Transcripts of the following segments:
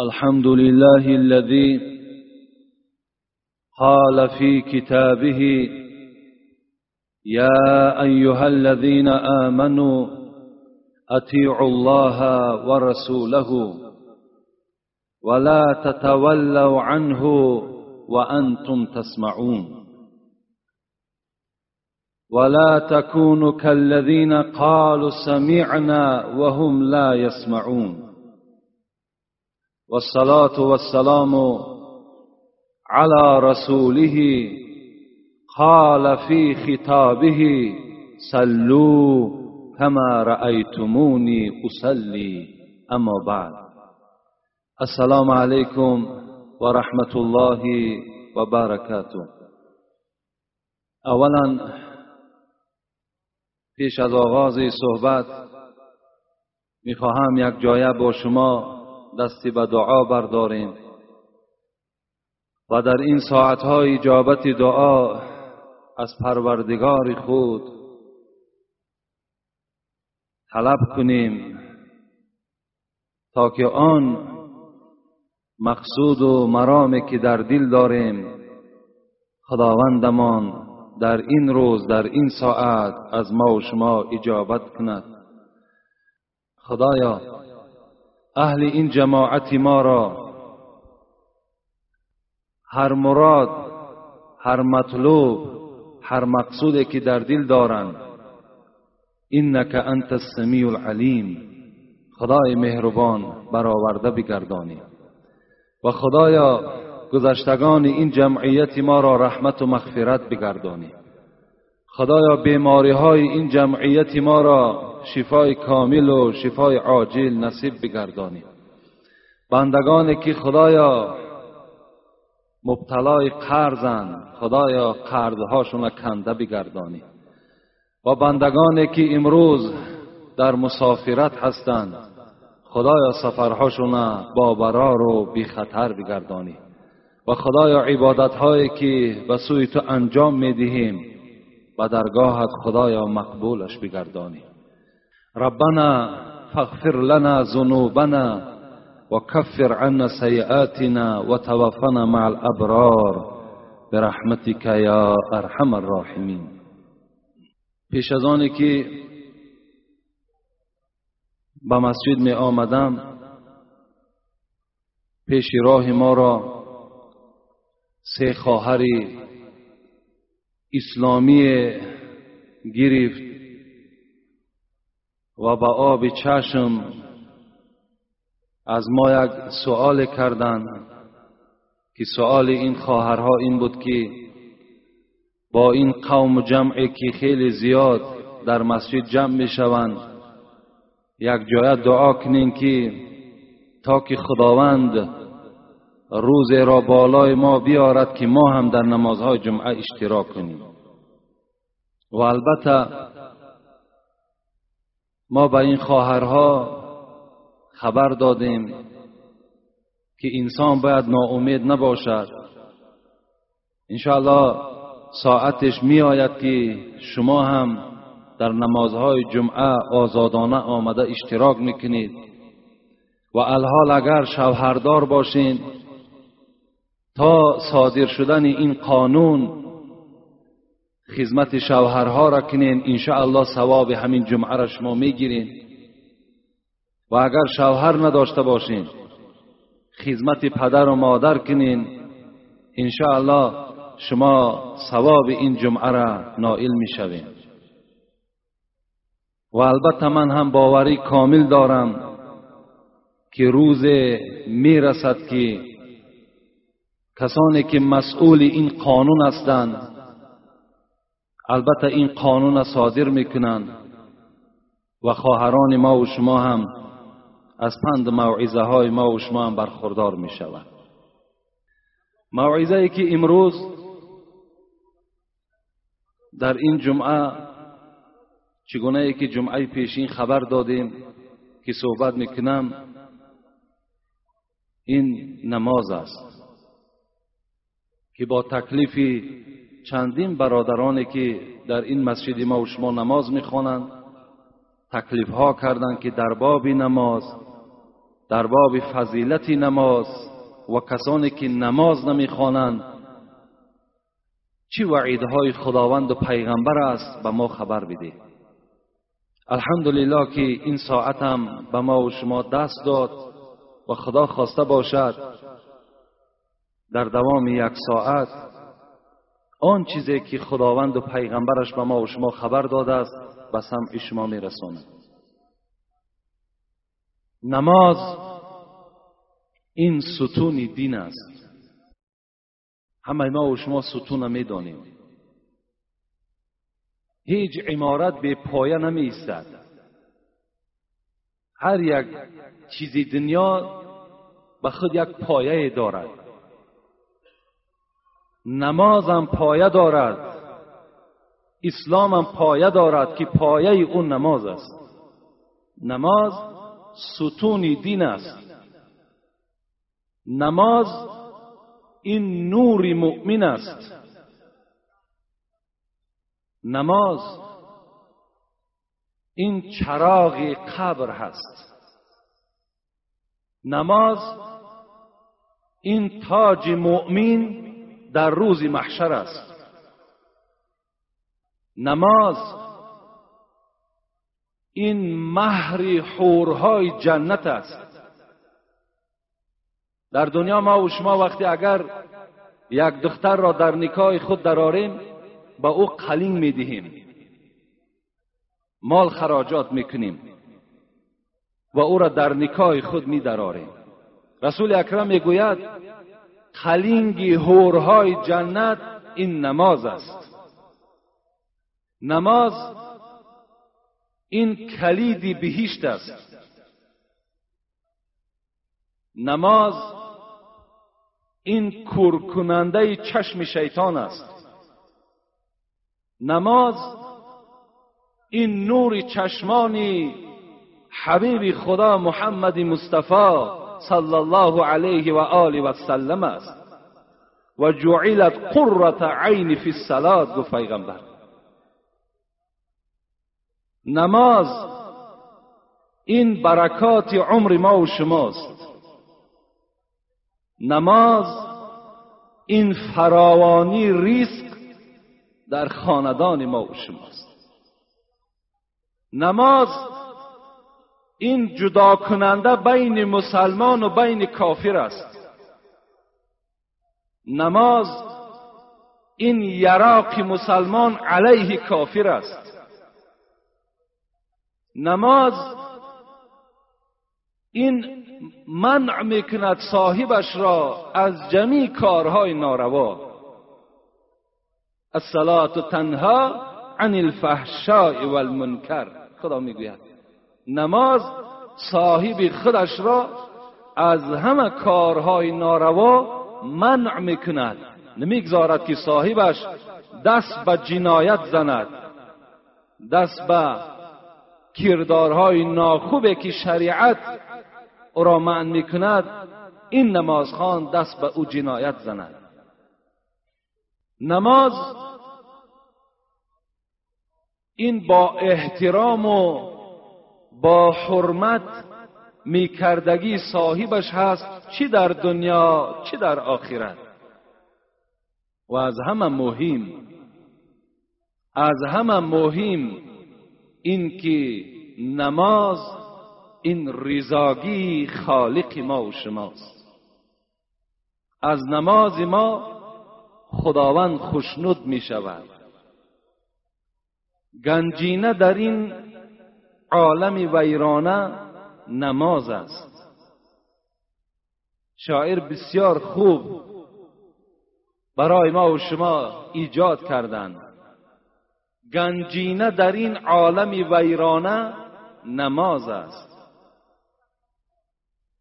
الحمد لله الذي قال في كتابه يا أيها الذين آمنوا أطيعوا الله ورسوله ولا تتولوا عنه وأنتم تسمعون. ولا تكونوا كالذين قالوا سمعنا وهم لا يسمعون. والصلاة والسلام على رسوله قال في خطابه صلوا كما رأيتموني أصلي. أما بعد السلام عليكم ورحمة الله وبركاته. اولا پیش از آغاز صحبت میخواهم یک جایه با شما دستی به دعا برداریم. و در این ساعتهای اجابت دعا از پروردگار خود طلب کنیم تا که آن مقصود و مرامی که در دل داریم خداوندمان در این روز در این ساعت از ما و شما اجابت کند. خدایا اهل این جماعت ما را. هر مراد هر مطلوب هر مقصودی که در دل دارند. انک انت السمیع العلیم. خدای مهربان برآورده بگردانی. و خدایا گذشتگان این جمعیت ما را رحمت و مغفرت بگردانی. خدایا بیماری های این جمعیت ما را شفای کامل و شفای عاجل نصیب بگردانی. بندگانی که خدایا مبتلای قرضند خدایا قرضهاشون کنده بگردانی. و بندگانی که امروز در مسافرت هستند خدایا سفرهاشون با برار و بی خطر بگردانی. و خدایا عبادت هایی که به سوی تو انجام می‌دهیم و درگاهت خدایا مقبولش بگردانی. ربنا فاغفر لنا ذنوبنا وكفر عنا سيئاتنا وتوفنا مع الأبرار. برحمتك یا أرحم الراحمین پیش از آنی که به مسجد می آمدم پیش راه ما را سه خواهری اسلامی گرفت. و با آب چشم از ما یک سوال کردند که سوال این خواهرها این بود که با این قوم جمعی که خیلی زیاد در مسجد جمع می شوند یک جای دعا کنین که تا که خداوند روز را بالای ما بیارد که ما هم در نمازهای جمعه اشتراک کنیم. و البته ما به این خواهرها خبر دادیم که انسان باید ناامید نباشد. انشاءالله ساعتش می آید که شما هم در نمازهای جمعه آزادانه آمده اشتراک می‌کنید. و الحال اگر شوهردار باشین تا صادر شدن این قانون خدمت شوهرها را کنین الله ثواب همین جمعه را شما می‌گیرین. و اگر شوهر نداشته باشین خدمت پدر و مادر کنین الله شما ثواب این جمعه را نائل می‌شوین. و البته من هم باوری کامل دارم که روز می‌رسد که کسانی که مسئول این قانون هستند البته این قانون صادر می‌کنند و خواهران ما و شما هم از پند موعظه های ما و شما هم برخوردار می شود موعظه ای که امروز در این جمعه چگونه ای که جمعه پیشین خبر دادیم که صحبت می‌کنم این نماز است که با تکلیف چندین برادرانی که در این مسجد ما و شما نماز می‌خوانند تکلیف ها کردند که در باب نماز در باب فضیلت نماز و کسانی که نماز نمی‌خوانند چی وعیدهای خداوند و پیغمبر است به ما خبر بده الحمدلله که این ساعت به ما و شما دست داد و خدا خواسته باشد در دوام یک ساعت آن چیزی که خداوند و پیغمبرش به ما و شما خبر داده است به سمع شما میرساند. نماز این ستون دین است. همه ما و شما ستون می‌دانیم. هیچ عمارت به پایه نمی ایستد هر یک چیزی دنیا به خود یک پایه دارد. نمازم پایه دارد. اسلامم پایه دارد که پایه اون نماز است. نماز ستون دین است. نماز این نور مؤمن است. نماز این چراغ قبر هست. نماز این تاج مؤمن در روز محشر است. نماز این مهر حورهای جنت است. در دنیا ما و شما وقتی اگر یک دختر را در نکاح خود دراریم با او قلین می‌دهیم مال خراجات می‌کنیم و او را در نکاح خود میدراریم رسول اکرم می‌گوید خلینگ هورهای جنت این نماز است. نماز این کلیدی بهشت است. نماز این کورکننده چشم شیطان است. نماز این نور چشمانی حبیب خدا محمد مصطفی صلی الله علیه و آله و سلم است و جعلت قرة عین فی الصلاه گفت پیغمبر نماز این برکات عمر ما و شماست نماز این فراوانی ریسک در خاندان ما و شماست نماز این جدا کننده بین مسلمان و بین کافر است. نماز این یراق مسلمان علیه کافر است. نماز این منع می‌کند صاحبش را از جمیع کارهای ناروا. الصلاة تنها عن الفحشاء والمنکر. خدا می‌گوید. نماز صاحب خودش را از همه کارهای ناروا منع می‌کند. نمی‌گذارد که صاحبش دست به جنایت زند. دست به کردارهای ناخوبه که شریعت او را منع می‌کند این نمازخان دست به او جنایت زند. نماز این با احترام و با حرمت میکردگی صاحبش هست چی در دنیا چی در آخرت؟ و از همه مهم از همه مهم این که نماز این رضاگی خالق ما و شماست. از نماز ما خداوند خوشنود می شود گنجینه در این عالم ویرانه نماز است. شاعر بسیار خوب برای ما و شما ایجاد کردند گنجینه در این عالم ویرانه نماز است.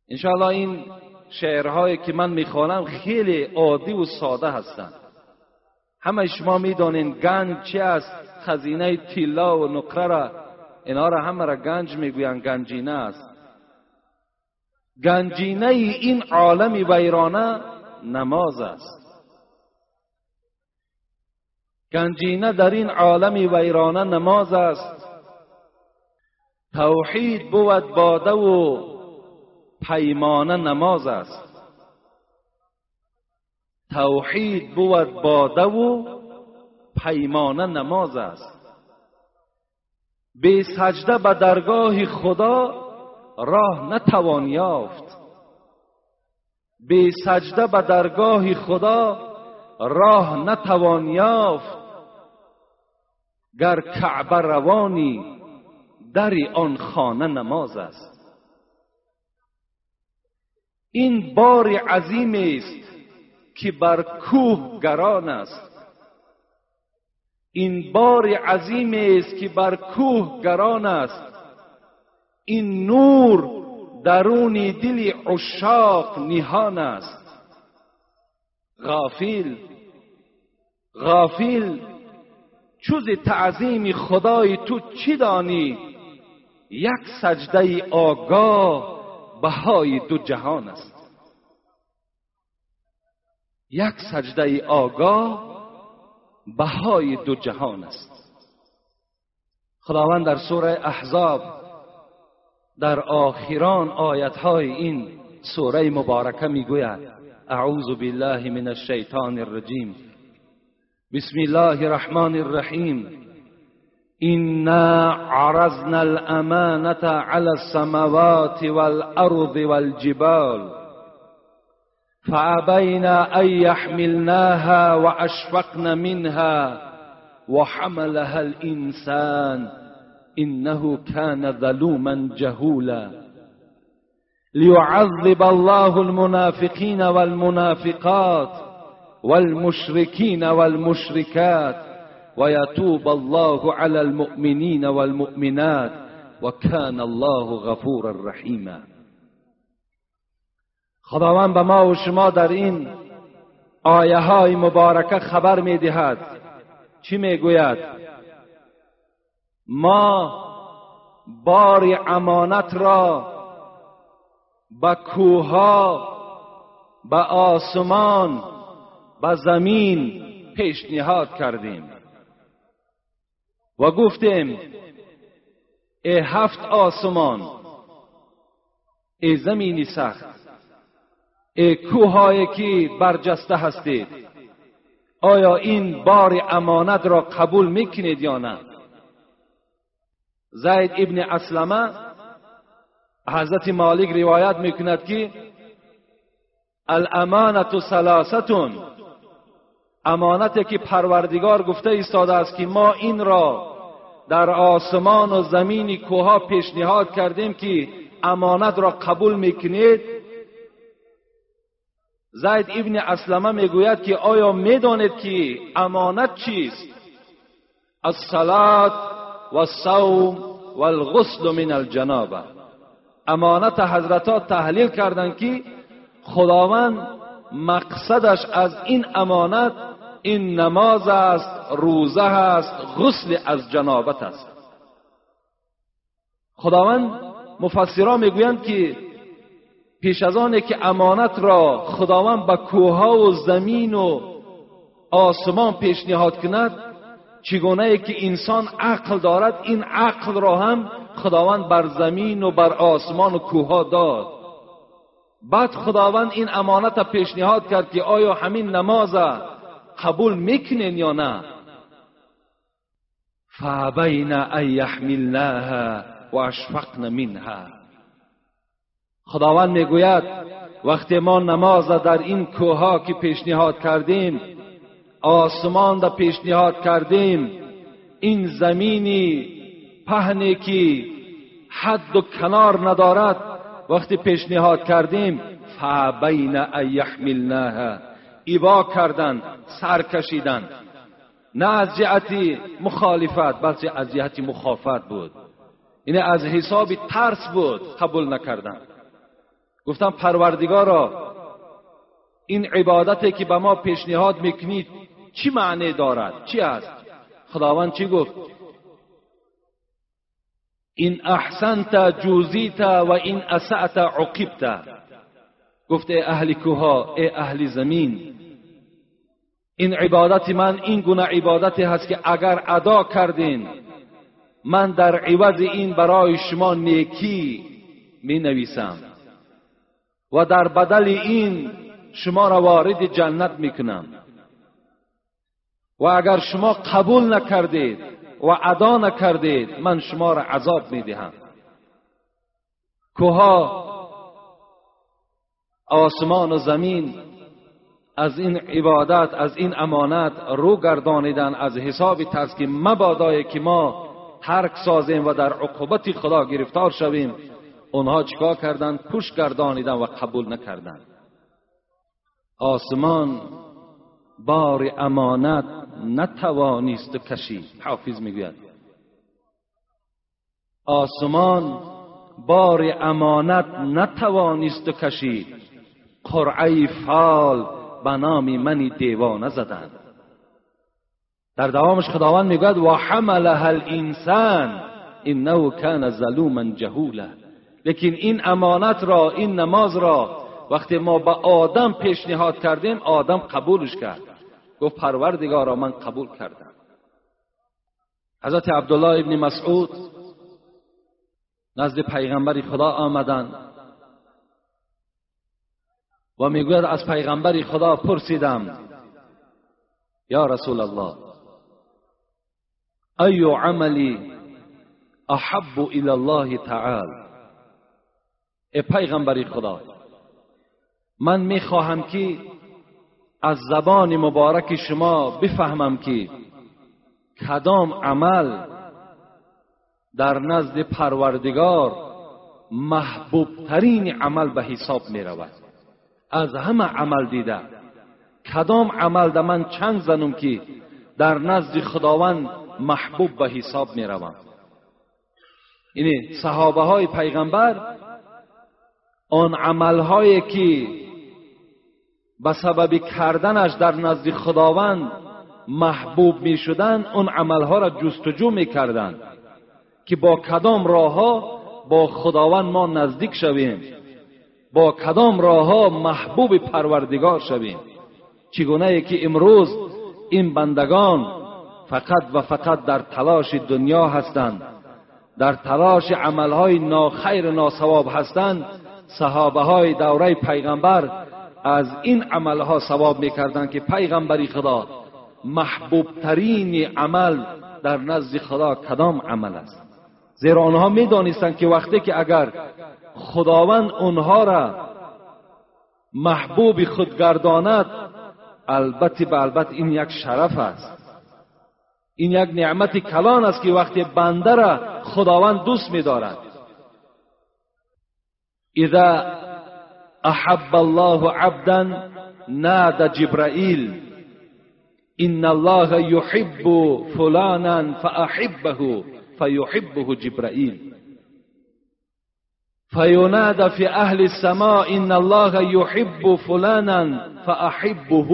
انشاءالله این شعرهایی که من می‌خوانم خیلی عادی و ساده هستند همه شما می‌دانین گنج چی است؟ خزینه تیلا و نقره را اینا را همه را گنج می‌گویند گنجینه است. گنجینه این عالم ویرانه نماز است. گنجینه در این عالم ویرانه نماز است. توحید بود باده و پیمانه نماز است. توحید بود باده و پیمانه نماز است. به سجده به درگاه خدا راه نتوان یافت. به سجده به درگاه خدا راه نتوان یافت. گر کعبه روانی در آن خانه نماز است. این بار عظیم است که بر کوه گران است. این بار عظیم است که بر کوه گران است. این نور درون دل عشاق نهان است. غافل غافل چوز تعظیم خدای تو چی دانی؟ یک سجده آگاه بهای دو جهان است. یک سجده آگاه بهای دو جهان است. خداوند در سوره احزاب در آخران آیت های این سوره مبارکه می‌گوید اعوذ بالله من الشیطان الرجیم. بسم الله الرحمن الرحیم. إنا عرضنا الأمانة على السماوات والأرض والجبال فأبينا أن يحملناها وأشفقن منها وحملها الإنسان إنه كان ظلوما جهولا. ليعذب الله المنافقين والمنافقات والمشركين والمشركات ويتوب الله على المؤمنين والمؤمنات وكان الله غفورا رحيما. خداوند به ما و شما در این آیه های مبارکه خبر می دهد چی می گوید ما بار امانت را به کوها به آسمان به زمین پیشنهاد کردیم. و گفتیم ای هفت آسمان ای زمینی سخت. ای کوهایی که برجسته هستید آیا این بار امانت را قبول می‌کنید یا نه؟ زید ابن اسلمه حضرت مالک روایت می‌کند که الامانت سلاستون امانتی که پروردگار گفته ایستاده است که ما این را در آسمان و زمین کوها پیشنهاد کردیم که امانت را قبول می‌کنید. زید ابن اسلمه می‌گوید که آیا می‌دانید که امانت چیست؟ الصلات و الصوم و الغسل من الجنابه. امانت حضرتا تحلیل کردند که خداوند مقصدش از این امانت این نماز است روزه است غسل از جنابت است. خداوند مفسران می‌گویند که پیش از آنه که امانت را خداوند به کوها و زمین و آسمان پیشنهاد کند چگونه که انسان عقل دارد این عقل را هم خداوند بر زمین و بر آسمان و کوها داد. بعد خداوند این امانت پیشنهاد کرد که آیا همین نماز قبول می‌کنین یا نه؟ فابین ان یحملناها و منها. خداوند می‌گوید وقتی ما نماز در این کوها که پیشنهاد کردیم آسمان را پیشنهاد کردیم این زمینی پهنی که حد و کنار ندارد وقتی پیشنهاد کردیم فابین ان یحملناها ایبا کردن سر کشیدن نه از جهت مخالفت بلکه از جهت مخافت بود. این از حساب ترس بود قبول نکردن گفتم پروردگارا این عبادتی که به ما پیشنهاد می‌کنید چی معنی دارد؟ چی است؟ خداوند چی گفت؟ این احسنت جوزیت و این اسعت عقبت. گفت ای اهل کوها ای اهل زمین این عبادت من این گونه عبادتی هست که اگر ادا کردین من در عوض این برای شما نیکی می نویسم و در بدل این شما را وارد جنت می‌کنم. و اگر شما قبول نکردید و ادا نکردید من شما را عذاب می‌دهم. کوها آسمان و زمین از این عبادت از این امانت رو گردانیدن از حساب که مبادای که ما ترک سازیم و در عقوبت خدا گرفتار شویم. اونها چیکار کردند؟ پوش گردانیدن و قبول نکردند. آسمان بار امانت نتوانیست کشید. حافظ می‌گوید. آسمان بار امانت نتوانیست کشید. قرعه فال به نام منی دیوانه زدند. در دوامش خداوند می‌گوید و حملها الانسان انه کان ظلوما جهولا. لیکن این امانت را این نماز را وقتی ما به آدم پیشنهاد کردیم آدم قبولش کرد. گفت پروردگارا من قبول کردم. حضرت عبدالله ابن مسعود نزد پیغمبر خدا آمدند و می‌گوید از پیغمبر خدا پرسیدم یا رسول الله ای عملی احب الى الله تعالی؟ ای پیغمبر خدا من می‌خواهم که از زبان مبارک شما بفهمم که کدام عمل در نزد پروردگار محبوب ترین عمل به حساب می رود از همه عمل دیده کدام عمل در من چند زنم که در نزد خداوند محبوب به حساب می روم اینی صحابه های پیغمبر آن عملهایی که به سبب کردنش در نزد خداوند محبوب می شدن اون عملها را جستجو می کردن که با کدام راهها با خداوند ما نزدیک شویم. با کدام راهها محبوب پروردگار شویم. چگونه ای که امروز این بندگان فقط و فقط در تلاش دنیا هستند در تلاش عملهای ناخیر ناسواب هستند صحابه های دوره پیغمبر از این عملها ثواب می‌کردند که پیغمبری خدا محبوب ترین عمل در نزد خدا کدام عمل است. زیرا آنها می‌دانستند که وقتی که اگر خداوند آنها را محبوب خود گرداند البته به البته این یک شرف است. این یک نعمت کلان است که وقتی بنده را خداوند دوست می‌دارد. إذا أحب الله عبدا نادى جبرائيل إن الله يحب فلانا فأحبه فيحبه جبرائيل. فينادى في أهل السماء إن الله يحب فلانا فأحبه.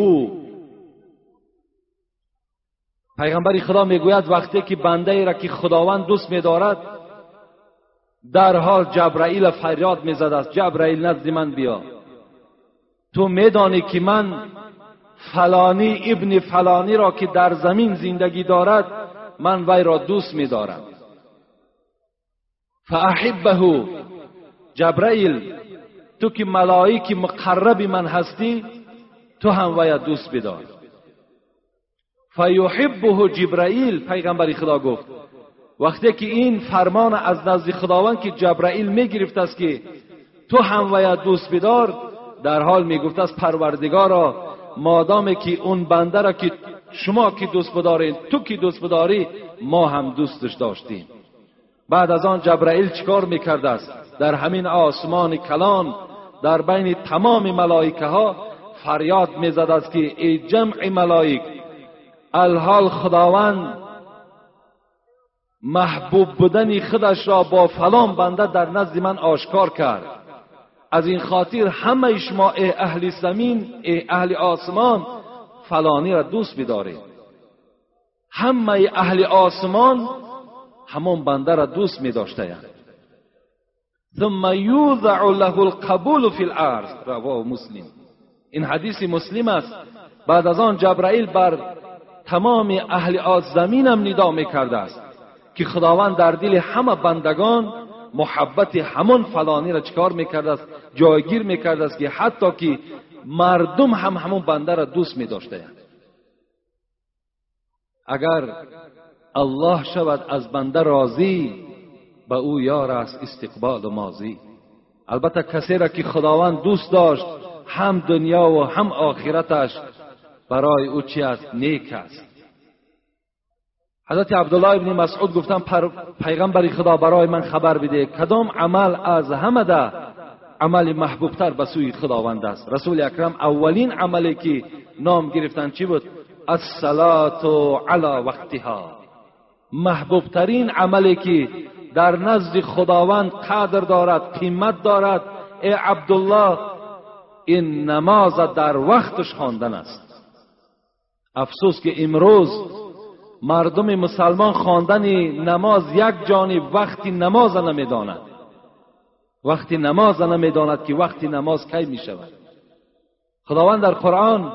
پیغمبر خدا میگوید وقتی که بنده ای را که خداوند دوست میدارد در حال جبرائیل فریاد می‌زد است جبرائیل نزد من بیا. تو میدانی که من فلانی ابن فلانی را که در زمین زندگی دارد من وی را دوست میدارم. فاحبه جبرائیل تو که ملائک مقرب من هستی تو هم وی دوست بدار. فیحبه جبرائیل پیغمبر خدا گفت وقتی که این فرمان از نزد خداوند که جبرائیل می‌گرفت است که تو هم وی دوست بدار در حال می‌گفت است پروردگارا مادام که اون بنده را که شما که دوست بدارین تو که دوست بداری ما هم دوستش داشتیم. بعد از آن جبرائیل چیکار می‌کرده است؟ در همین آسمان کلان در بین تمام ملائکه ها فریاد می‌زد است که ای جمع ملائک الحال خداوند محبوب بودن خودش را با فلان بنده در نزد من آشکار کرد. از این خاطر همه شما اهل زمین ای اهل آسمان فلانی را دوست بدارید همه اهل آسمان همون بنده را دوست می داشته ثم یوضع له القبول فی الارض رواه مسلم. این حدیث مسلم است. بعد از آن جبرائیل بر تمام اهل آز زمین هم ندا می کرده است. که خداوند در دل همه بندگان محبت همون فلانی را چکار می‌کرده است جایگیر می‌کرده است که حتی که مردم هم همون بنده را دوست میداشته اگر الله شود از بنده راضی به او یار است استقبال و ماضی. البته کسی را که خداوند دوست داشت هم دنیا و هم آخرتش برای او چی است؟ نیک است. حضرت عبدالله ابن مسعود گفتن پیغمبر خدا برای من خبر بده کدام عمل از همه ده عمل محبوبتر به سوی خداوند است. رسول اکرم اولین عملی که نام گرفتن چی بود؟ الصلاه علی وقتها. محبوبترین عملی که در نزد خداوند قدر دارد قیمت دارد ای عبدالله این نماز در وقتش خواندن است. افسوس که امروز مردم مسلمان خواندن نماز یک جانب وقتی نماز نمی‌داند وقتی نماز نمی‌داند که وقتی نماز کی می شود خداوند در قرآن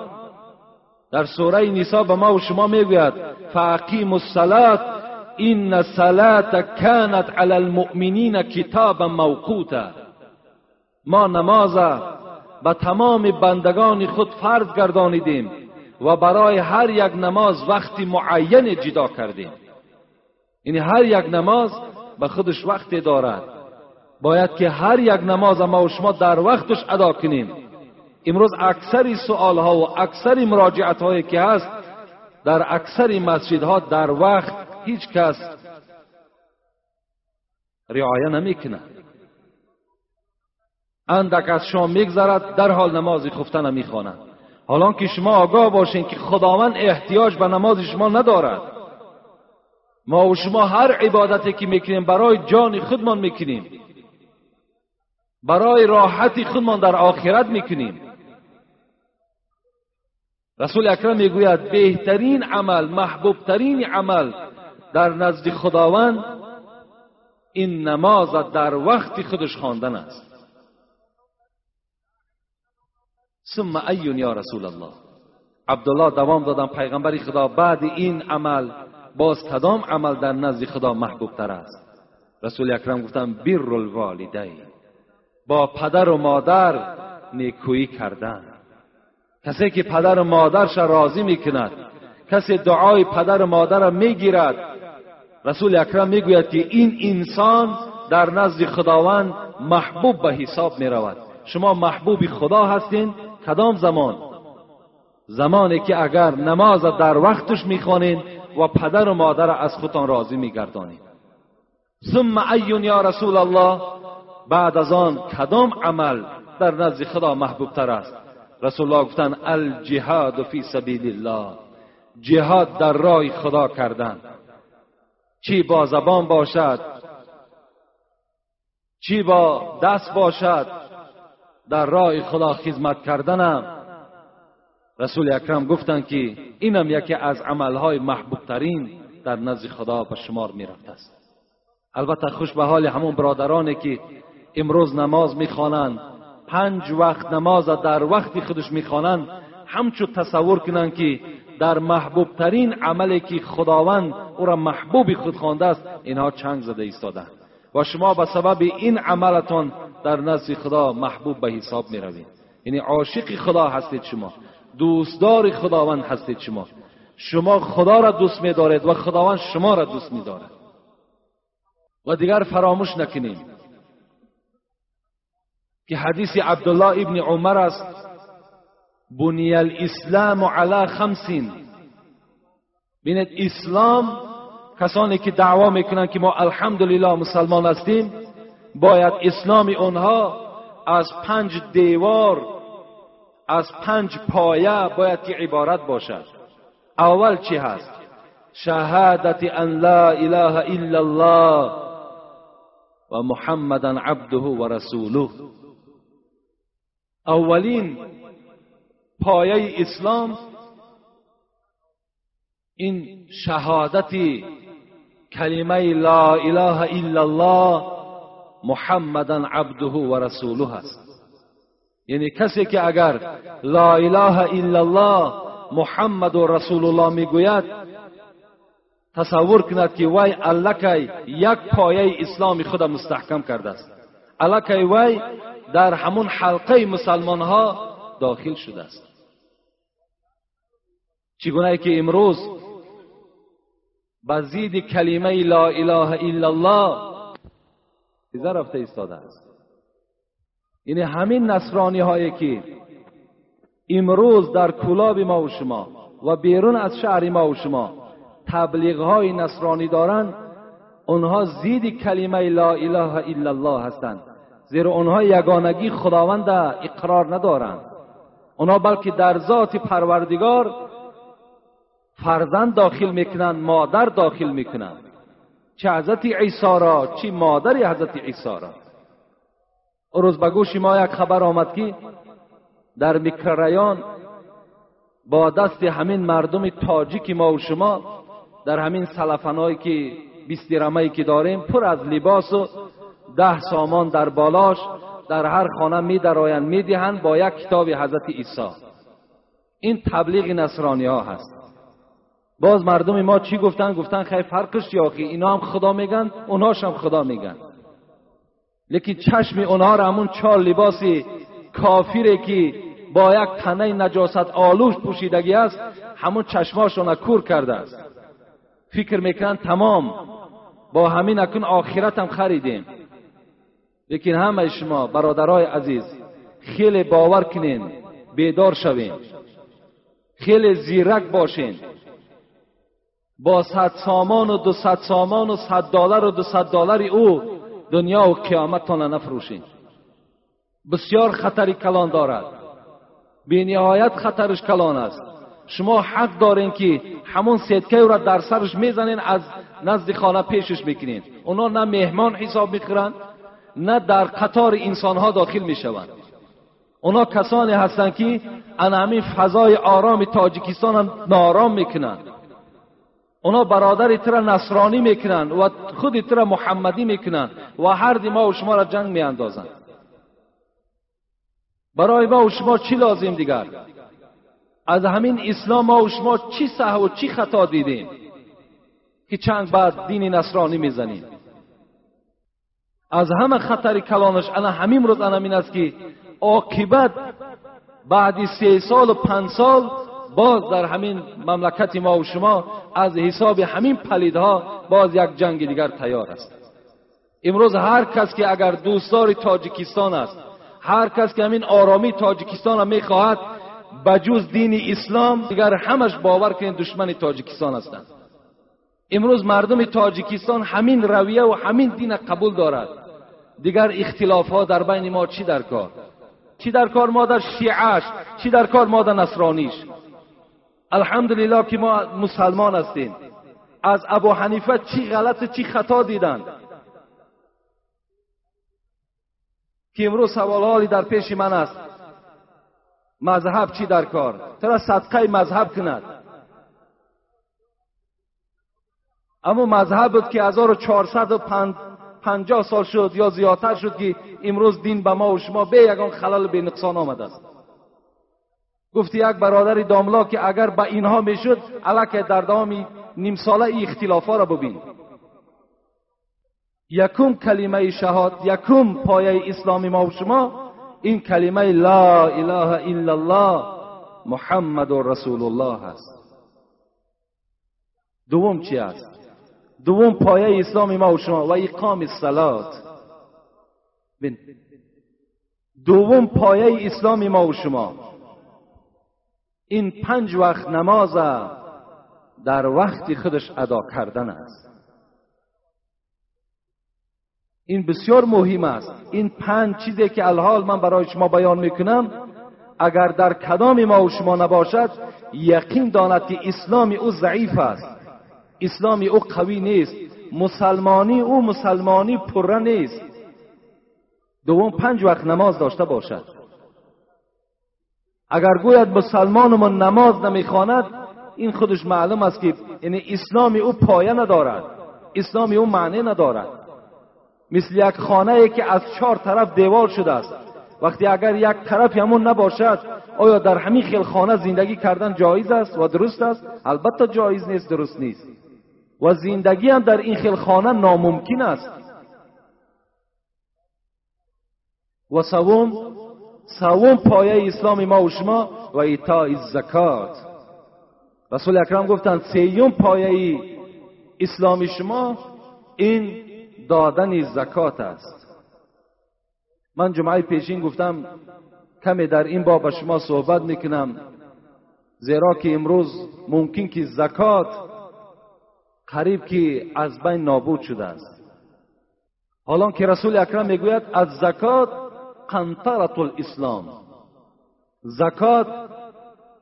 در سوره نیسا به ما و شما می‌گوید فاقیم الصلاه این الصلاه کانت علی المؤمنین کتابا موقوتا. ما نماز به تمام بندگان خود فرض گردانیدیم. و برای هر یک نماز وقتی معین جدا کردیم. یعنی هر یک نماز به خودش وقتی دارد. باید که هر یک نماز ما و شما در وقتش ادا کنیم. امروز اکثری سوال ها و اکثری مراجعت هایی که هست در اکثر مسجد ها در وقت هیچ کس رعایه نمی‌کنه. اندک از شما میگذرد در حال نمازی خفته نمی‌خوانند حالا که شما آگاه باشین که خداوند احتیاج به نماز شما ندارد ما و شما هر عبادتی که می‌کنیم برای جان خودمان می‌کنیم برای راحتی خودمان در آخرت می‌کنیم رسول اکرم می‌گوید بهترین عمل محبوبترین عمل در نزد خداوند این نماز در وقت خودش خواندن است ثم ایون یا رسول الله عبدالله دوام دادم پیغمبری خدا. بعد این عمل باز کدام عمل در نزد خدا محبوب تر است. رسول اکرم گفتم بر الوالدین با پدر و مادر نیکویی کردن. کسی که پدر و مادرش راضی می‌کند کسی دعای پدر و مادر را می‌گیرد رسول اکرم می‌گوید که این انسان در نزد خداوند محبوب به حساب می‌رود. شما محبوب خدا هستین کدام زمان؟ زمانی که اگر نماز در وقتش می‌خوانین و پدر و مادر از خودتان راضی میگردانید. ثم ایون یا رسول الله بعد از آن کدام عمل در نزد خدا محبوب تر است؟ رسول الله گفتن الجهاد فی سبیل الله جهاد در راه خدا کردن. چی با زبان باشد؟ چی با دست باشد؟ در راه خدا خدمت کردنم. رسول اکرم گفتند که اینم یکی از عملهای محبوب ترین در نزد خدا به شمار می رفت است. البته خوش به حال همون برادرانی که امروز نماز می‌خوانند پنج وقت نماز در وقتی خودش می‌خوانند همچو تصور کنند که در محبوب ترین عملی که خداوند او را محبوبی خود خوانده است اینها چنگ زده ایستادند و شما به سبب این عملتان در نزد خدا محبوب به حساب می روید یعنی عاشق خدا هستید شما. دوستدار خداوند هستید شما. شما خدا را دوست می دارید و خداوند شما را دوست می دارد و دیگر فراموش نکنیم که حدیث عبدالله ابن عمر است بنی الاسلام علی خمسین بینید اسلام کسانی که دعوا می‌کنند که ما الحمدلله مسلمان هستیم باید اسلام اونها از پنج دیوار از پنج پایه باید عبارت باشد. اول چی هست؟ شهادت ان لا اله الا الله و محمدا عبده و رسوله. اولین پایه اسلام این شهادت کلمه لا اله الا الله محمدا عبده و رسوله است. یعنی کسی که اگر لا اله الا الله محمد و رسول الله می‌گوید تصور کند که وی الکی یک پایه اسلام خود مستحکم کرده است. الکی وی در همون حلقه مسلمان ها داخل شده است. چگونه که امروز بزید کلمه لا اله الا الله. رفته ایستاده است. یعنی همین نصرانی هایی که امروز در کلاب ما و شما و بیرون از شهر ما و شما تبلیغ های نصرانی دارند اونها زید کلمه لا اله الا الله هستند زیرا اونها یگانگی خداوند اقرار ندارند اونها بلکه در ذات پروردگار فرزند داخل می‌کنند مادر داخل می‌کنند چه حضرت عیسی را چه مادر حضرت عیسی را. روز به گوش ما یک خبر آمد که در میکرریان با دست همین مردم تاجیک ما و شما در همین سلفنایی که بیستیرمایی که داریم پر از لباس و ده سامان در بالاش در هر خانه می درآیند می دهند با یک کتاب حضرت عیسی. این تبلیغ نصرانی ها هست. باز مردم ما چی گفتن؟ گفتن خیلی فرقش یا که اینا هم خدا میگن اونهاش هم خدا میگن. لیکن چشم اونها را همون چال لباسی کافیره که با یک تنه نجاست آلوش پوشیدگی است همون چشماشون کور کرده است. فکر می‌کنن تمام. با همین اکن آخرت هم خریدیم. لیکن همه شما برادرای عزیز خیلی باور کنین بیدار شوین. خیلی زیرک باشین. با صد سامان و دو صد سامان و صد دلار و دو صد دلار او دنیا و قیامت تان نفروشین. بسیار خطری کلان دارد. به نهایت خطرش کلان است. شما حق دارین که همون سیدکه را در سرش می‌زنین از نزد خانه پیشش می‌کنین اونا نه مهمان حساب می‌خورن نه در قطار انسان ها داخل می‌شوند. اونا کسانی هستند که ان همین فضای آرام تاجیکستان نارام می‌کنند. اونا برادر تر نصرانی می‌کنند و خود تر محمدی می‌کنند و هر ما و شما را جنگ میاندازند برای ما و شما چی لازم دیگر؟ از همین اسلام ما و شما چی صح و چی خطا دیدیم؟ که چند بعد دین نصرانی می‌زنیم. از همه خطر کلانش انا همین روز انا این است که عاقبت بعد سه سال و پنج سال باز در همین مملکت ما و شما از حساب همین پلیدها باز یک جنگ دیگر تیار است. امروز هر کس که اگر دوستدار تاجیکستان است هر کس که همین آرامی تاجیکستان را می‌خواهد بجوز دین اسلام دیگر همش باور کنید دشمن تاجیکستان هستند. امروز مردم تاجیکستان همین رویه و همین دین قبول دارد. دیگر اختلاف ها در بین ما چی در کار؟ چی در کار ما در شیعش چی در کار ما در نصرانیش؟ الحمدلله که ما مسلمان هستیم از ابو حنیفه چی غلط چی خطا دیدند که امروز سوال در پیش من است مذهب چی در کار ترا صدقه مذهب کند اما مذهب بود که 1450 سال شد یا زیادتر شد که امروز دین به ما و شما به یگان خلال به نقصان آمده است گفتی یک برادر داملا که اگر به اینها می‌شد علاکه در دام نیم ساله ای اختلافا را ببین. یکم کلمه شهاد یکم پایه اسلامی ما و شما این کلمه لا اله الا الله محمد و رسول الله هست دوم چی است؟ دوم پایه اسلامی ما و شما و اقام الصلات. دوم پایه اسلامی ما و شما. این پنج وقت نماز در وقتی خودش ادا کردن است. این بسیار مهم است. این پنج چیزی که الحال من برای شما بیان می‌کنم اگر در کدام ما و شما نباشد یقین داند که اسلام او ضعیف است. اسلام او قوی نیست. مسلمانی او مسلمانی پره نیست. دوم پنج وقت نماز داشته باشد. اگر گوید مسلمان من نماز نمی‌خواند این خودش معلوم است که یعنی اسلام او پایه ندارد. اسلام او معنی ندارد. مثل یک خانه ای که از چهار طرف دیوار شده است. وقتی اگر یک طرف همون نباشد آیا در همین خیل خانه زندگی کردن جایز است و درست است؟ البته جایز نیست درست نیست. و زندگی هم در این خیل خانه ناممکن است. و سوم سوم پایه اسلام ما و شما و ایتاء زکات رسول اکرم گفتند سیوم پایه اسلام شما این دادن زکات است. من جمعه پیشین گفتم کمی در این باب شما صحبت می‌کنم زیرا که امروز ممکن که زکات قریب که از بین نابود شده است. حالا که رسول اکرم می‌گوید از زکات قنطرت الاسلام زکات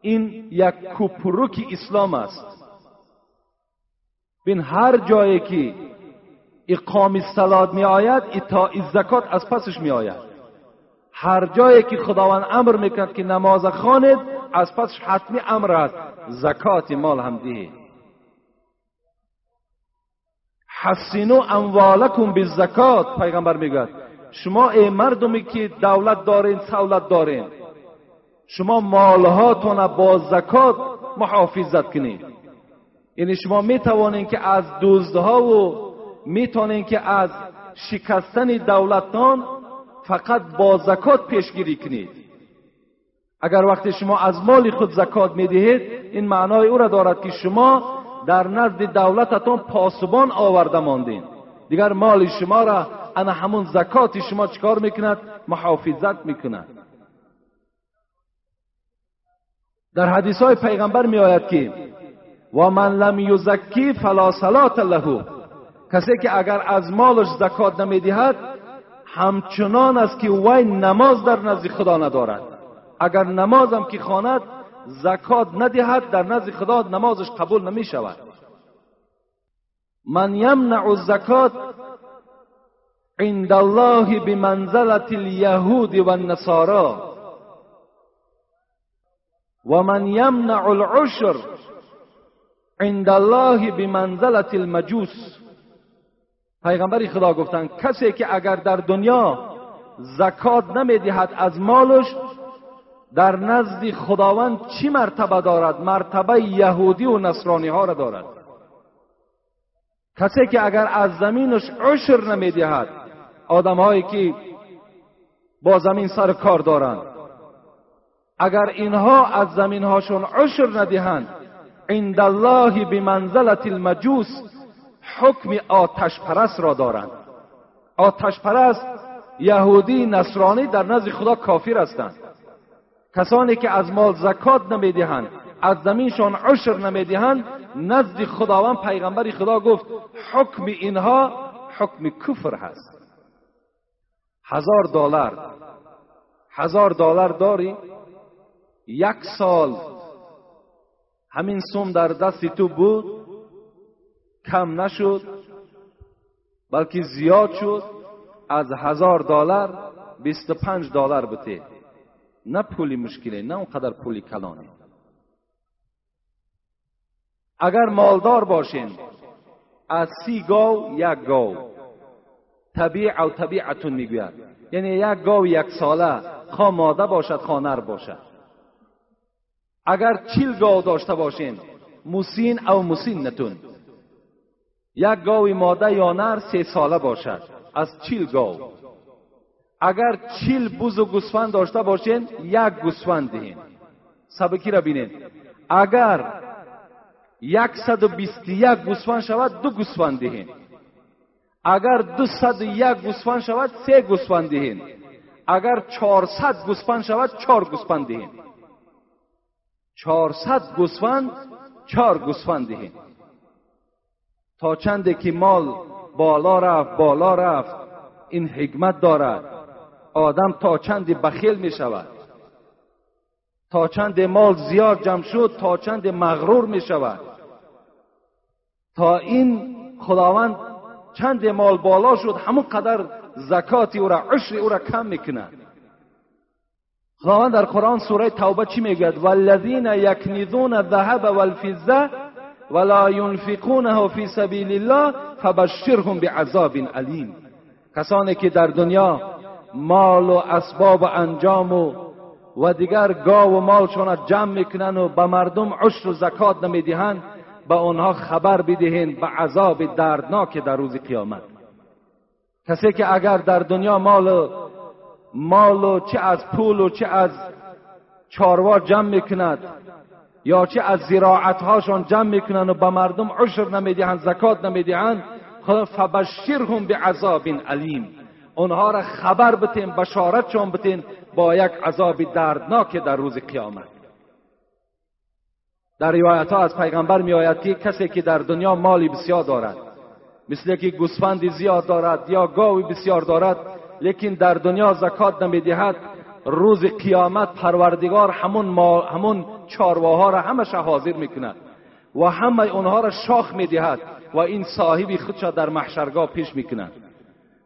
این یک کپروک اسلام است. بین هر جایی که اقام الصلات می آید اطاع زکات از پسش می آید. هر جایی که خداوند امر می‌کند که نماز خوانید از پسش حتمی امر است. زکات مال هم دهید حسینو اموالکم بالزکات پیغمبر می‌گوید. شما ای مردمی که دولت دارین سولت دارین. شما مالهاتون با زکات محافظت کنید یعنی شما می توانید که از دزدها و می توانید که از شکستن دولتان فقط با زکات پیشگیری کنید. اگر وقتی شما از مال خود زکات می دهید این معنای او را دارد که شما در نزد دولتتان پاسبان آورده ماندین. دیگر مال شما را انا همون زکات شما چکار می‌کند؟ محافظت می‌کند. در حدیث های پیغمبر می آید که و من لم یزکی فلا صلات له. کسی که اگر از مالش زکات نمی‌دهد همچنان است که وی نماز در نزد خدا ندارد. اگر نمازم که خواند زکات ندهد در نزد خدا نمازش قبول نمی شود من یمنع الزکات عند الله بمنزلت اليهود و النصارا و من یمنع العشر عند الله بمنزلت المجوس. پیغمبر خدا گفتند کسی که اگر در دنیا زکات نمی‌دهد از مالش در نزد خداوند چی مرتبه دارد؟ مرتبه یهودی و نصرانی ها را دارد. کسی که اگر از زمینش عشر نمی‌دهد آدم هایی که با زمین سر کار دارند اگر اینها از زمین هاشون عشر ندهند عند الله بمنزلت المجوس حکم آتش پرست را دارند آتش پرست یهودی نصرانی در نزد خدا کافر هستند. کسانی که از مال زکات نمی‌دهند از زمینشان عشر نمی‌دهند نزد خداوند پیغمبر خدا گفت حکم اینها حکم کفر هست. هزار دلار. هزار دلار داری؟ یک سال. همین سوم در دستی تو بود. کم نشد. بلکه زیاد شد. از هزار دلار بیست پنج دلار بته نه پولی مشکله نه اونقدر پولی کلانه. اگر مالدار باشین از سی گاو یک گاو. طبیع او طبیعتون می‌گوید. یعنی یک گاو یک ساله خواه ماده باشد خواه نر باشد. اگر چیل گاو داشته باشین موسین او موسین نتون یک گاوی ماده یا نر سه ساله باشد از چیل گاو. اگر چیل بوز و گوسفند داشته باشین یک گوسفند دهین. سبکی را بینین؟ اگر یکصد و بیست یک گوسفند شود دو گوسفند دهین. اگر دو صد و یک گوسفند شود سه گوسفند دهین اگر چهارصد گوسفند شود چهار گوسفند دهین چهارصد گوسفند چهار گوسفند دهین تا چنده که مال بالا رفت بالا رفت این حکمت دارد. آدم تا چند بخیل می شود. تا چند مال زیاد جمع شد تا چند مغرور می شود. تا این خداوند چند مال بالا شد همون قدر زکاتی او را عشر او را کم می‌کنه. خداوند در قرآن سوره توبه چی می‌گوید؟ والذین یکنیزون الذهب والفضه ولا ينفقونه فی سبیل الله فبشرهم بعذاب علیم کسانی که در دنیا مال و اسباب و انجام و و دیگر گاو و مالشون جمع می‌کنن و به مردم عشر و زکات نمی‌دهند به آنها خبر بدهین به عذاب دردناک در روز قیامت. کسی که اگر در دنیا مال مال و چه از پول و چه از چاروا جمع می‌کند یا چه از زراعت هاشون جمع می‌کنن و به مردم عشر نمی‌دهند زکات نمی‌دهند خدا فبشرهم بعذاب علیم. اونها را خبر بتین بشارت چون بتین با یک عذاب دردناک در روز قیامت. در روایت ها از پیغمبر می آید که کسی که در دنیا مالی بسیار دارد مثل که گوسفندی زیاد دارد یا گاوی بسیار دارد لیکن در دنیا زکات نمی‌دهد روز قیامت پروردگار همون, همون چارواها را همش حاضر می‌کند و همه اونها را شاخ می‌دهد و این صاحبی خودش در محشرگاه پیش می‌کنند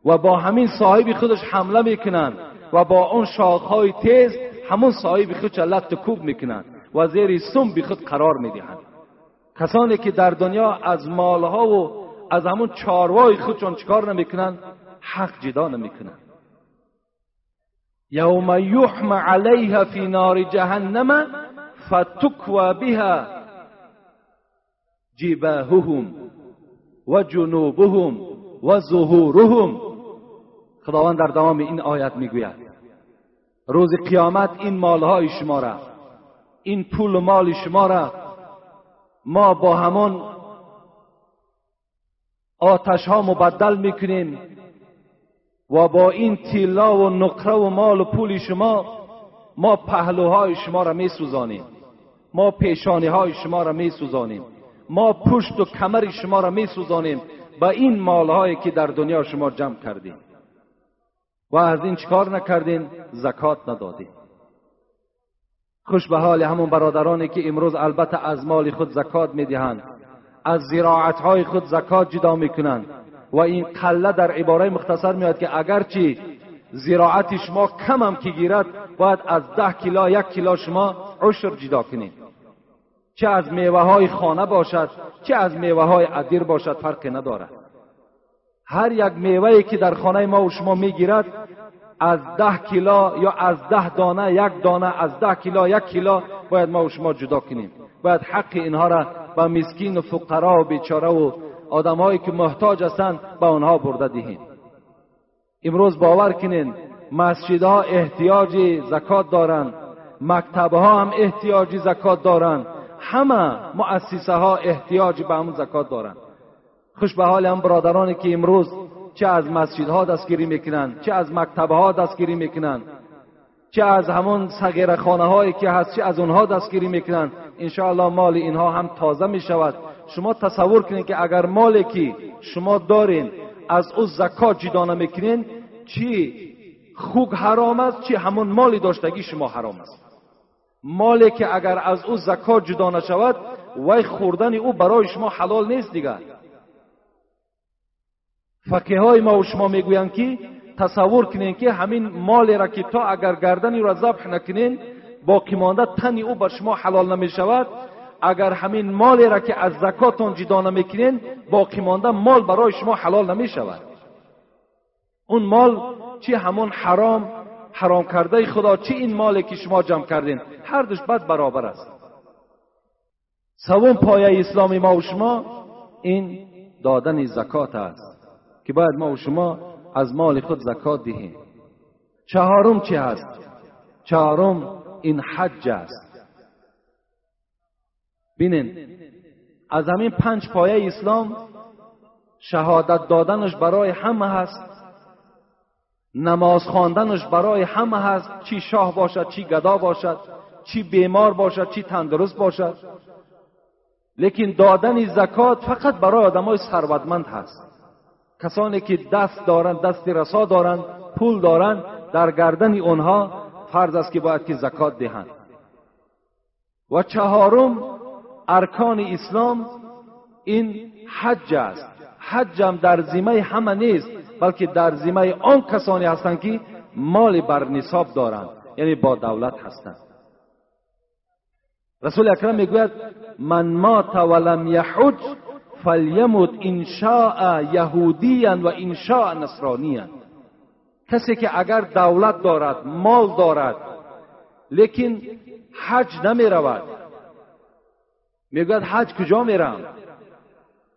و با همین صاحبی خودش حمله می‌کنند و با اون شاخهای تیز همون صاحبی خودش لط کوب می‌کنند و زیر سم بی خود قرار می‌دهند کسانی که در دنیا از مالها و از همون چاروای خودشون چکار نمی‌کنند حق جدا نمی‌کنند یوم یحم علیها فی نار جهنم فتکوا بها جباههم و جنوبهم و ظهورهم. خداوند در دوام این آیت می‌گوید. روز قیامت این مالهای شما را این پول و مال شما را ما با همون آتش ها مبدل می‌کنیم و با این تیلا و نقره و مال و پول شما ما پهلوهای شما را میسوزانیم. ما پیشانی های شما را میسوزانیم. ما پشت و کمر شما را میسوزانیم. با این مالهایی که در دنیا شما جمع کردیم. و از این چکار نکردین؟ زکات ندادیم خوش به حال همون برادرانی که امروز البته از مال خود زکات می‌دهند از زراعت های خود زکات جدا می‌کنند. و این قله در عباره مختصر میاد که اگرچه زراعت شما کم هم که گیرد باید از ده کیلا یک کیلا شما عشر جدا کنید. چه از میوه های خانه باشد چه از میوه های عدیر باشد فرقی ندارد. هر یک میوه که در خانه ما و شما می‌گیرد از ده کیلا یا از ده دانه یک دانه از ده کیلا یک کیلا باید ما و شما جدا کنیم. باید حق اینها را به مسکین و فقرا و بیچاره و آدمهایی که محتاج هستند به آنها برده دهیم. امروز باور کنین مسجدها احتیاج زکات دارند مکتبها هم احتیاج زکات دارند همه مؤسسه ها احتیاج به همون زکات دارند خوش به حال هم برادرانی که امروز چه از مسجدها دستگیری می‌کنند چه از مکتبها دستگیری می‌کنند چه از همون صغیر خانه هایی که هست چه از اونها دستگیری می‌کنند. انشاءالله مال اینها هم تازه می شود شما تصور کنید که اگر مالی که شما دارین از او زکات جدا نمی‌کنین چی خوک حرام است چی همون مالی داشتگی شما حرام است. مالی که اگر از او زکات جدا نشود وی خوردن او برای شما حلال نیست دیگر فقیه های ما و شما می‌گویند که تصور کنین که همین مال را که تا اگر گردنی را ذبح نکنین باقی مانده تنی او بر شما حلال نمی شود اگر همین مالی را که از زکاتون جدا نمی‌کنین باقی مانده مال برای شما حلال نمی شود اون مال چی همون حرام حرام کرده خدا چی این مالی که شما جمع کردین هر دوش بد برابر است سوم پایه اسلامی ما و شما این دادن زکات است که باید ما و شما از مال خود زکات دهیم. چهارم چی هست؟ چهارم این حج است. بینین از همین پنج پایه اسلام شهادت دادنش برای همه هست. نماز خواندنش برای همه هست. چی شاه باشد چی گدا باشد چی بیمار باشد چی تندرست باشد. لیکن دادن زکات فقط برای آدمای ثروتمند هست. کسانی که دست دارند دست رسا دارند پول دارند در گردن آنها فرض است که باید که زکات دهند. و چهارم ارکان اسلام این حج است. حج هم در زیمه همه نیست بلکه در زیمه آن کسانی هستند که مال بر نصاب دارند یعنی با دولت هستند. رسول اکرم می‌گوید من مات ولم یحج فلیموت انشاء یهودیا و انشاء نصرانیا کسی که اگر دولت دارد مال دارد لیکن حج نمی رود می‌گوید حج کجا میرم؟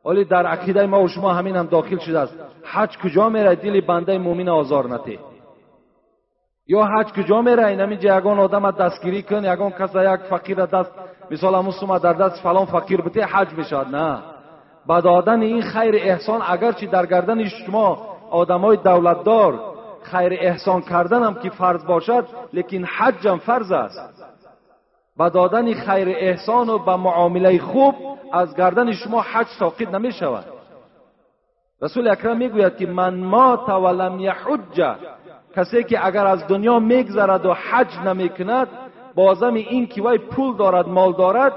ولی در عقیده ما و شما همین هم داخل شده است. حج کجا میره؟ دل بنده مومن آزار نته یا حج کجا میره؟ این همین یگان آدم دستگیری کن یگان کس یک فقیر دست مثال همون در دست فلان فقیر بته حج می‌شد نه. با دادن این خیر احسان اگرچه در گردن شما آدمای دولتدار خیر احسان کردن هم که فرض باشد لیکن حج هم فرض است. با دادن خیر احسان و به معامله خوب از گردن شما حج ساقط نمی شود رسول اکرم می‌گوید که من مات ولم یحج. کسی که اگر از دنیا میگذرد و حج نمی‌کند بازم این که وی پول دارد مال دارد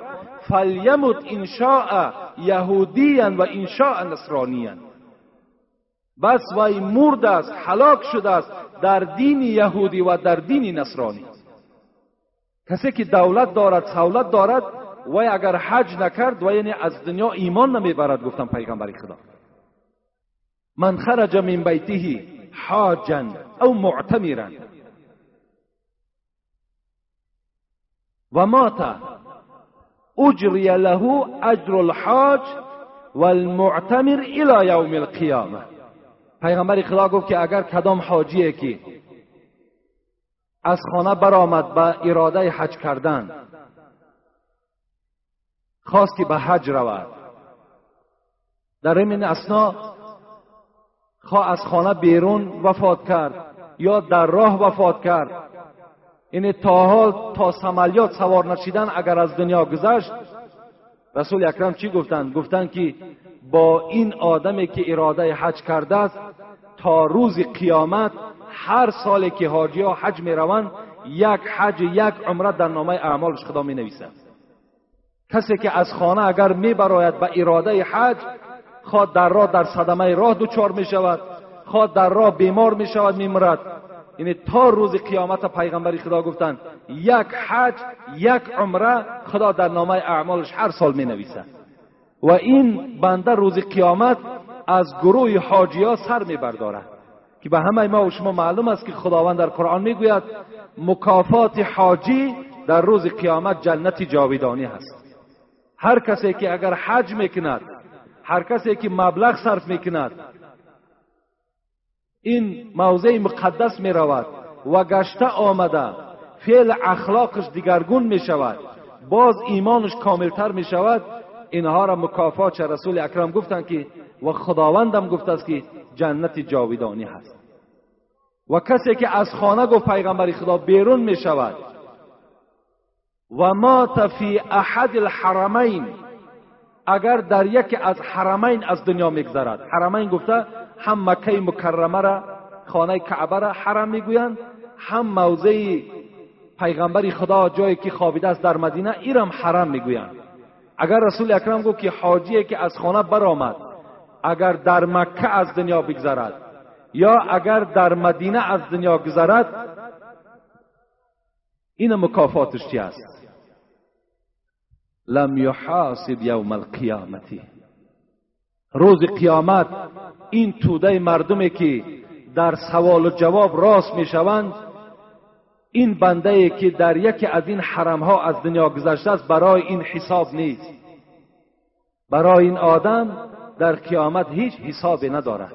فلیمت انشاء یهودیا و انشاء نصرانیا بس وی مرد است هلاک شده است در دین یهودی و در دین نصرانی. کسی که دولت دارد سهولت دارد وی اگر حج نکرد و یعنی از دنیا ایمان نمی‌برد گفتم پیغمبر خدا. من خرج من بیته حاجا او معتمرا و مات. اجری له اجر الحاج والمعتمر الى یوم القیامه پیغمبر خدا گفت که اگر کدام حاجیه که از خانه برآمد به اراده حج کردن خواست که به حج رود. در این اسنا خواه از خانه بیرون وفات کرد یا در راه وفات کرد. این تا حال تا سمالیات سوار نشیدن اگر از دنیا گذشت رسول اکرم چی گفتند گفتند که با این آدمی که اراده حج کرده است تا روز قیامت هر سال که حاجی ها حج می روند یک حج یک عمره در نامه اعمالش خدا می نویسند کسی که از خانه اگر می براید به اراده حج خواد در راه در صدمه راه دوچار می شود خواد در راه بیمار می شود می مرد یعنی تا روز قیامت پیغمبری خدا گفتند یک حج یک عمره خدا در نامه اعمالش هر سال می نویسد و این بنده روز قیامت از گروه حاجی ها سر می بردارد که به همه ما و شما معلوم است که خداوند در قرآن می‌گوید مکافات حاجی در روز قیامت جنت جاویدانی هست. هر کسی که اگر حج می‌کند هر کسی که مبلغ صرف می‌کند این موضع مقدس می رود و گشته آمده. فعل اخلاقش دیگرگون می شود باز ایمانش کاملتر می شود اینها را مکافات رسول اکرم گفتند که و خداوندم گفته است که جنت جاویدانی هست. و کسی که از خانه گفت پیغمبر خدا بیرون می شود و مات فی احد الحرمین. اگر در یکی از حرمین از دنیا میگذرد. حرمین گفته هم مکه مکرمه را خانه کعبه را حرم می‌گویند هم موضع پیغمبر خدا جایی که خوابیده است در مدینه ایرم حرم می‌گویند. اگر رسول اکرم گفت که حاجی که از خانه برآمد اگر در مکه از دنیا بگذرد یا اگر در مدینه از دنیا گذرد این مکافاتش چی است؟ لم یحاسب یوم القیامتی. روز قیامت این توده مردمی که در سوال و جواب راست می‌شوند این بنده ای که در یکی از این حرم ها از دنیا گذشته است برای این حساب نیست. برای این آدم در قیامت هیچ حسابی ندارد.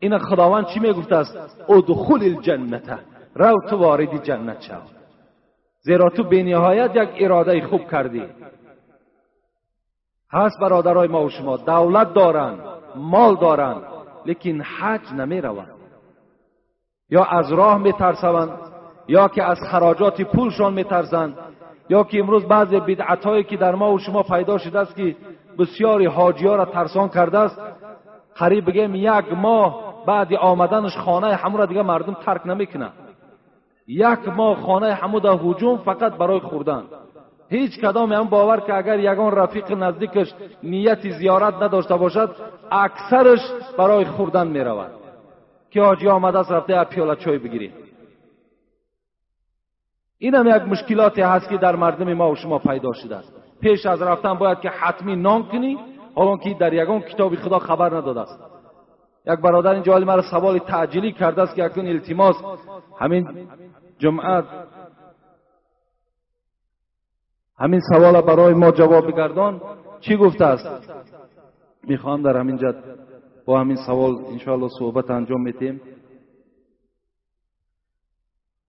این خداوند چی می‌گفته است؟ ادخل الجنت رو تو وارد جنت شو. زیرا تو به نهایت یک اراده خوب کردی. هست برادرای ما و شما. دولت دارند مال دارند لیکن حج نمی روند یا از راه می ترسوند یا که از خراجات پولشان می ترسند یا که امروز بعض بدعت هایی که در ما و شما پیدا شده است که بسیاری حاجی ها را ترسان کرده است قریب بگیم یک ماه بعد آمدنش خانه همون را دیگه مردم ترک نمی‌کنه یک ماه خانه همو در هجوم فقط برای خوردن. هیچ کدام هم باور که اگر یگان رفیق نزدیکش نیت زیارت نداشته باشد اکثرش برای خوردن می رود که آجی آمده است رفته پیاله چای بگیری این هم یک مشکلاتی هست که در مردم ما و شما پیدا شده است. پیش از رفتن باید که حتمی نان کنی حالا که در یگان کتاب خدا خبر نداده است. یک برادر اینجا مرا سوال تعجیلی کرده است که اکنون التماس همین جمعه همین سوال برای ما جواب بگردان چی گفته است؟ می‌خوام در همین جد با همین سوال انشاءالله صحبت انجام میتیم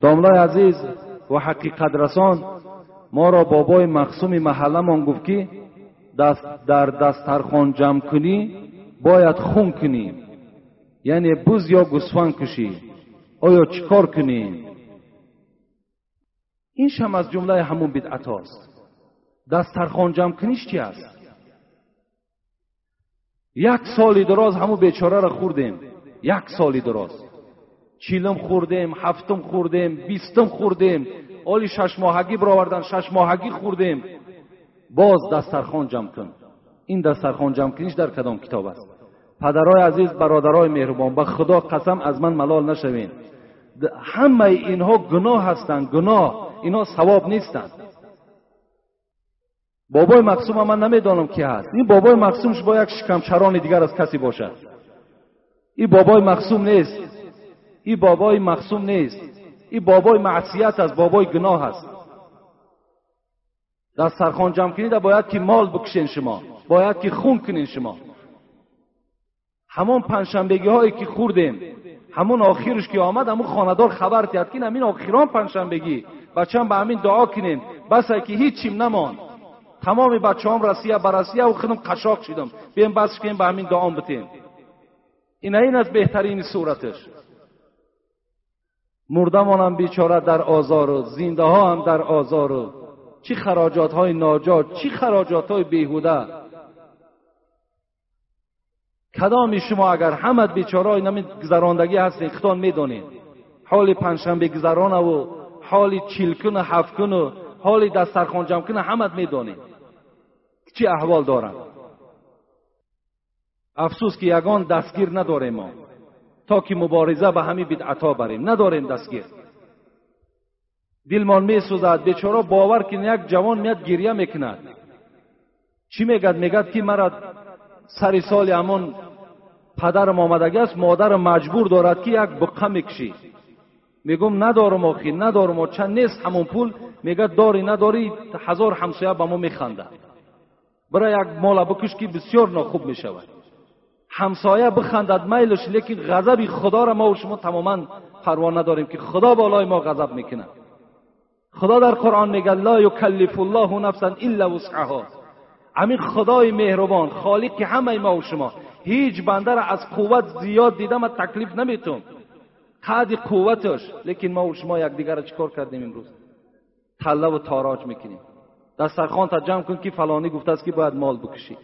داملای عزیز و حقیقت رسان ما را بابای مخصوم محله گفت که دست در دسترخوان جمع کنی باید خون کنی. یعنی بوز یا گسفن کشی. آیا چیکار کنی؟ این شم از جمله همون بدعت هاست. دسترخوان جمع کنیش چی است؟ یک سالی دراز همون بیچاره را خوردیم. یک سالی دراز. چیلم خوردیم هفتم خوردیم بیستم خوردیم. آلی شش ماهگی برآوردن شش ماهگی خوردیم. باز دسترخوان جمع کن. این دسترخوان جمع کنیش در کدام کتاب است؟ پدرای عزیز برادرای مهربان به خدا قسم از من ملال نشوین. همه اینها گناه هستند گناه. اینها ثواب نیستند بابای مقصوم من نمی‌دانم کی هست. این بابای مقصومش با یک شکمچران دیگر از کسی باشد. این بابای مقصوم نیست. این بابای مقصوم نیست. این بابای معصیت است. بابای گناه است. در سرخان جمع کنید باید که مال بکشین شما. باید که خون کنین شما. همون پنجشنبگی هایی که خوردیم همون آخرش که آمد همون خاندار خبر تیاد که همین آخران پنجشنبگی. بچه به همین دعا کنین. بس که هیچیم نمان تمام بچه هم رسیه برسیه و خودم قشاق شدم. بیم بس که به همین دعا بتین این این از بهترین صورتش. مردمان هم بیچاره در آزار و زنده ها هم در آزار و چی خراجات های ناجات چی خراجات های بیهوده. کدامی شما اگر همت بیچاره های نمی گذراندگی هستین خطان می‌دونین. حال پنجشنبه گذرانه و حال چیلکن و هفکن و حال دسترخوان جمع کنه همت می‌دونین. чӣ аҳвол дорад? Афсӯс ки ягон дастгир надорем мо. То ки мубориза ба ҳамин бидъатҳо барем надорем дастгир. Дилмон месӯзад бечора бовар кин як ҷавон меяд гирья мекунад. Чӣ мегад? Мегад ки мара сари соли ҳамон падарам омадагӣ аст модарам маҷбур дорад ки як буққа мекшӣ мегӯм надорам охӣ надорам о чанд нест ҳамон пул? Мегӯяд дорӣ надорӣ ҳазор ҳамсоя ба мо механдад برای یک مال بکش که بسیار ناخوب می‌شود. همسایه بخندد میلش لیکن غضب خدا را ما و شما تماما پروا نداریم که خدا بالای ما غضب می‌کنه خدا در قرآن میگه لا یکلف الله نفسا الا وسعها. همین خدای مهربان خالق که همه ما و شما. هیچ بنده را از قوت زیاد دیدم و تکلیف نمیتون. قد قوتش لیکن ما و شما یک دیگر را چیکار کردیم امروز؟ تله و تاراج می‌کنیم. دسترخوان تا جمع کن که فلانی گفته است که باید مال بکشی.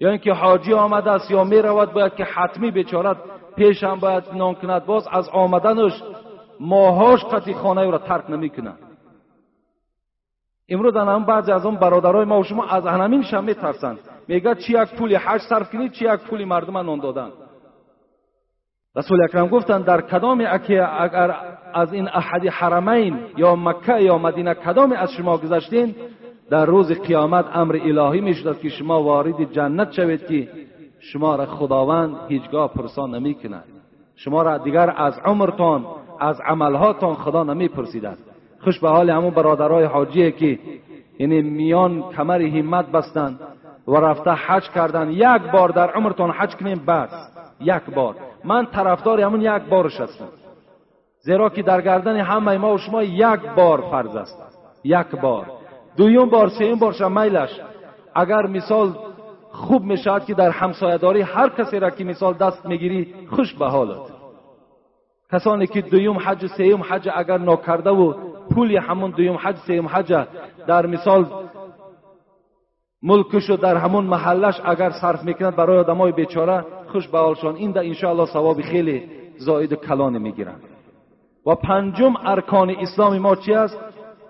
یا اینکه حاجی آمده است یا می رود باید که حتمی بیچارت پیش هم باید نان کند. باز از آمدنش ماهاش قطی خانه را ترک نمی کند امروز هم بعضی از اون برادرای ما و شما از همین شم میترسند میگه چی یک پولی حج صرف کنید چی یک پولی مردم نان دادن. رسول اکرم گفتند در کدام اگر از این احد حرمین یا مکه یا مدینه کدام از شما گذشتین؟ در روز قیامت امر الهی می شود که شما وارد جنت شوید که شما را خداوند هیچگاه پرسان نمی کند. شما را دیگر از عمرتان از عملهاتان خدا نمی پرسیدد خوش به حال همون برادرای حاجیه که یعنی میان کمر همت بستند و رفته حج کردن. یک بار در عمرتان حج کنیم بس. یک بار. من طرفدار همون یک بارش هستم. زیرا که در گردن همه ما و شما یک بار فرض است. یک بار. دویم بار سیم بار میلش. اگر مثال خوب می‌شد که در همسایه‌داری هر کسی را که مثال دست می‌گیری خوش به حالت. کسانی که دویم حج سیم حج اگر ناکرده و پولی همون دویم حج سیم حج در مثال ملکش در همون محلش اگر صرف می‌کند برای آدمای بیچاره خوش به حالشان این در انشاءالله ثواب خیلی زاید و کلان می‌گیرند و پنجم ارکان اسلام ما چی است؟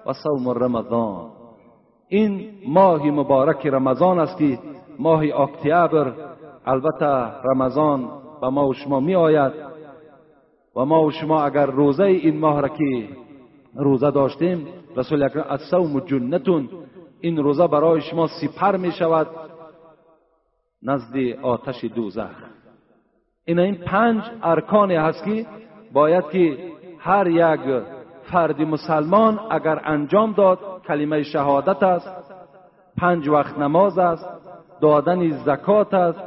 و صوم رمضان. این ماه مبارک رمضان است که ماه اکتبر. البته رمضان به ما و شما می آید. و ما و شما اگر روزه این ماه را که روزه داشتیم رسول اکرم از صوم جنتون این روزه برای شما سپر می شود. نزد آتش دوزخ. این این پنج ارکانی هست که باید که هر یک فرد مسلمان اگر انجام داد کلمه شهادت است پنج وقت نماز است دادن زکات است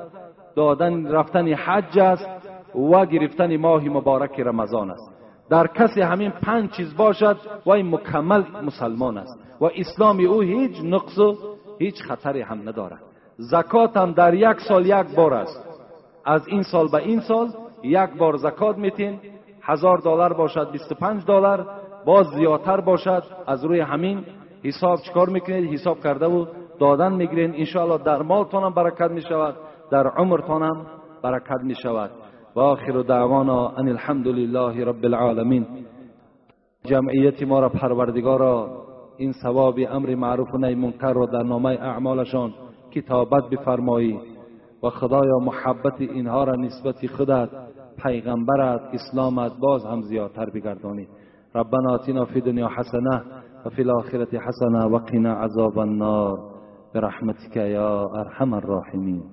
دادن رفتن حج است و گرفتن ماه مبارک رمضان است. در کسی همین پنج چیز باشد و این مکمل مسلمان است. و اسلام او هیچ نقص و هیچ خطری هم ندارد. زکات هم در یک سال یک بار است. از این سال به این سال یک بار زکات میتین. هزار دلار باشد 25 دلار. باز زیادتر باشد. از روی همین حساب چکار می‌کنید؟ حساب کرده و دادن می‌گیرین. انشاءالله در مالتان هم برکت می‌شود. در عمرتان هم برکت می‌شود. و آخر دعوانا ان الحمد لله رب العالمین. جمعیت ما را پروردگارا این ثواب امر معروف و نهی منکر را در نامه اعمالشان کتابت بفرمایی و خدایا محبت اینها را نسبت خودت پیغمبرت اسلامت باز هم زیادتر بگردانی. ربنا آتنا فی دنیا حسنه و فی الاخرة حسنه و قنا عذاب النار. برحمتك یا ارحم الراحمین.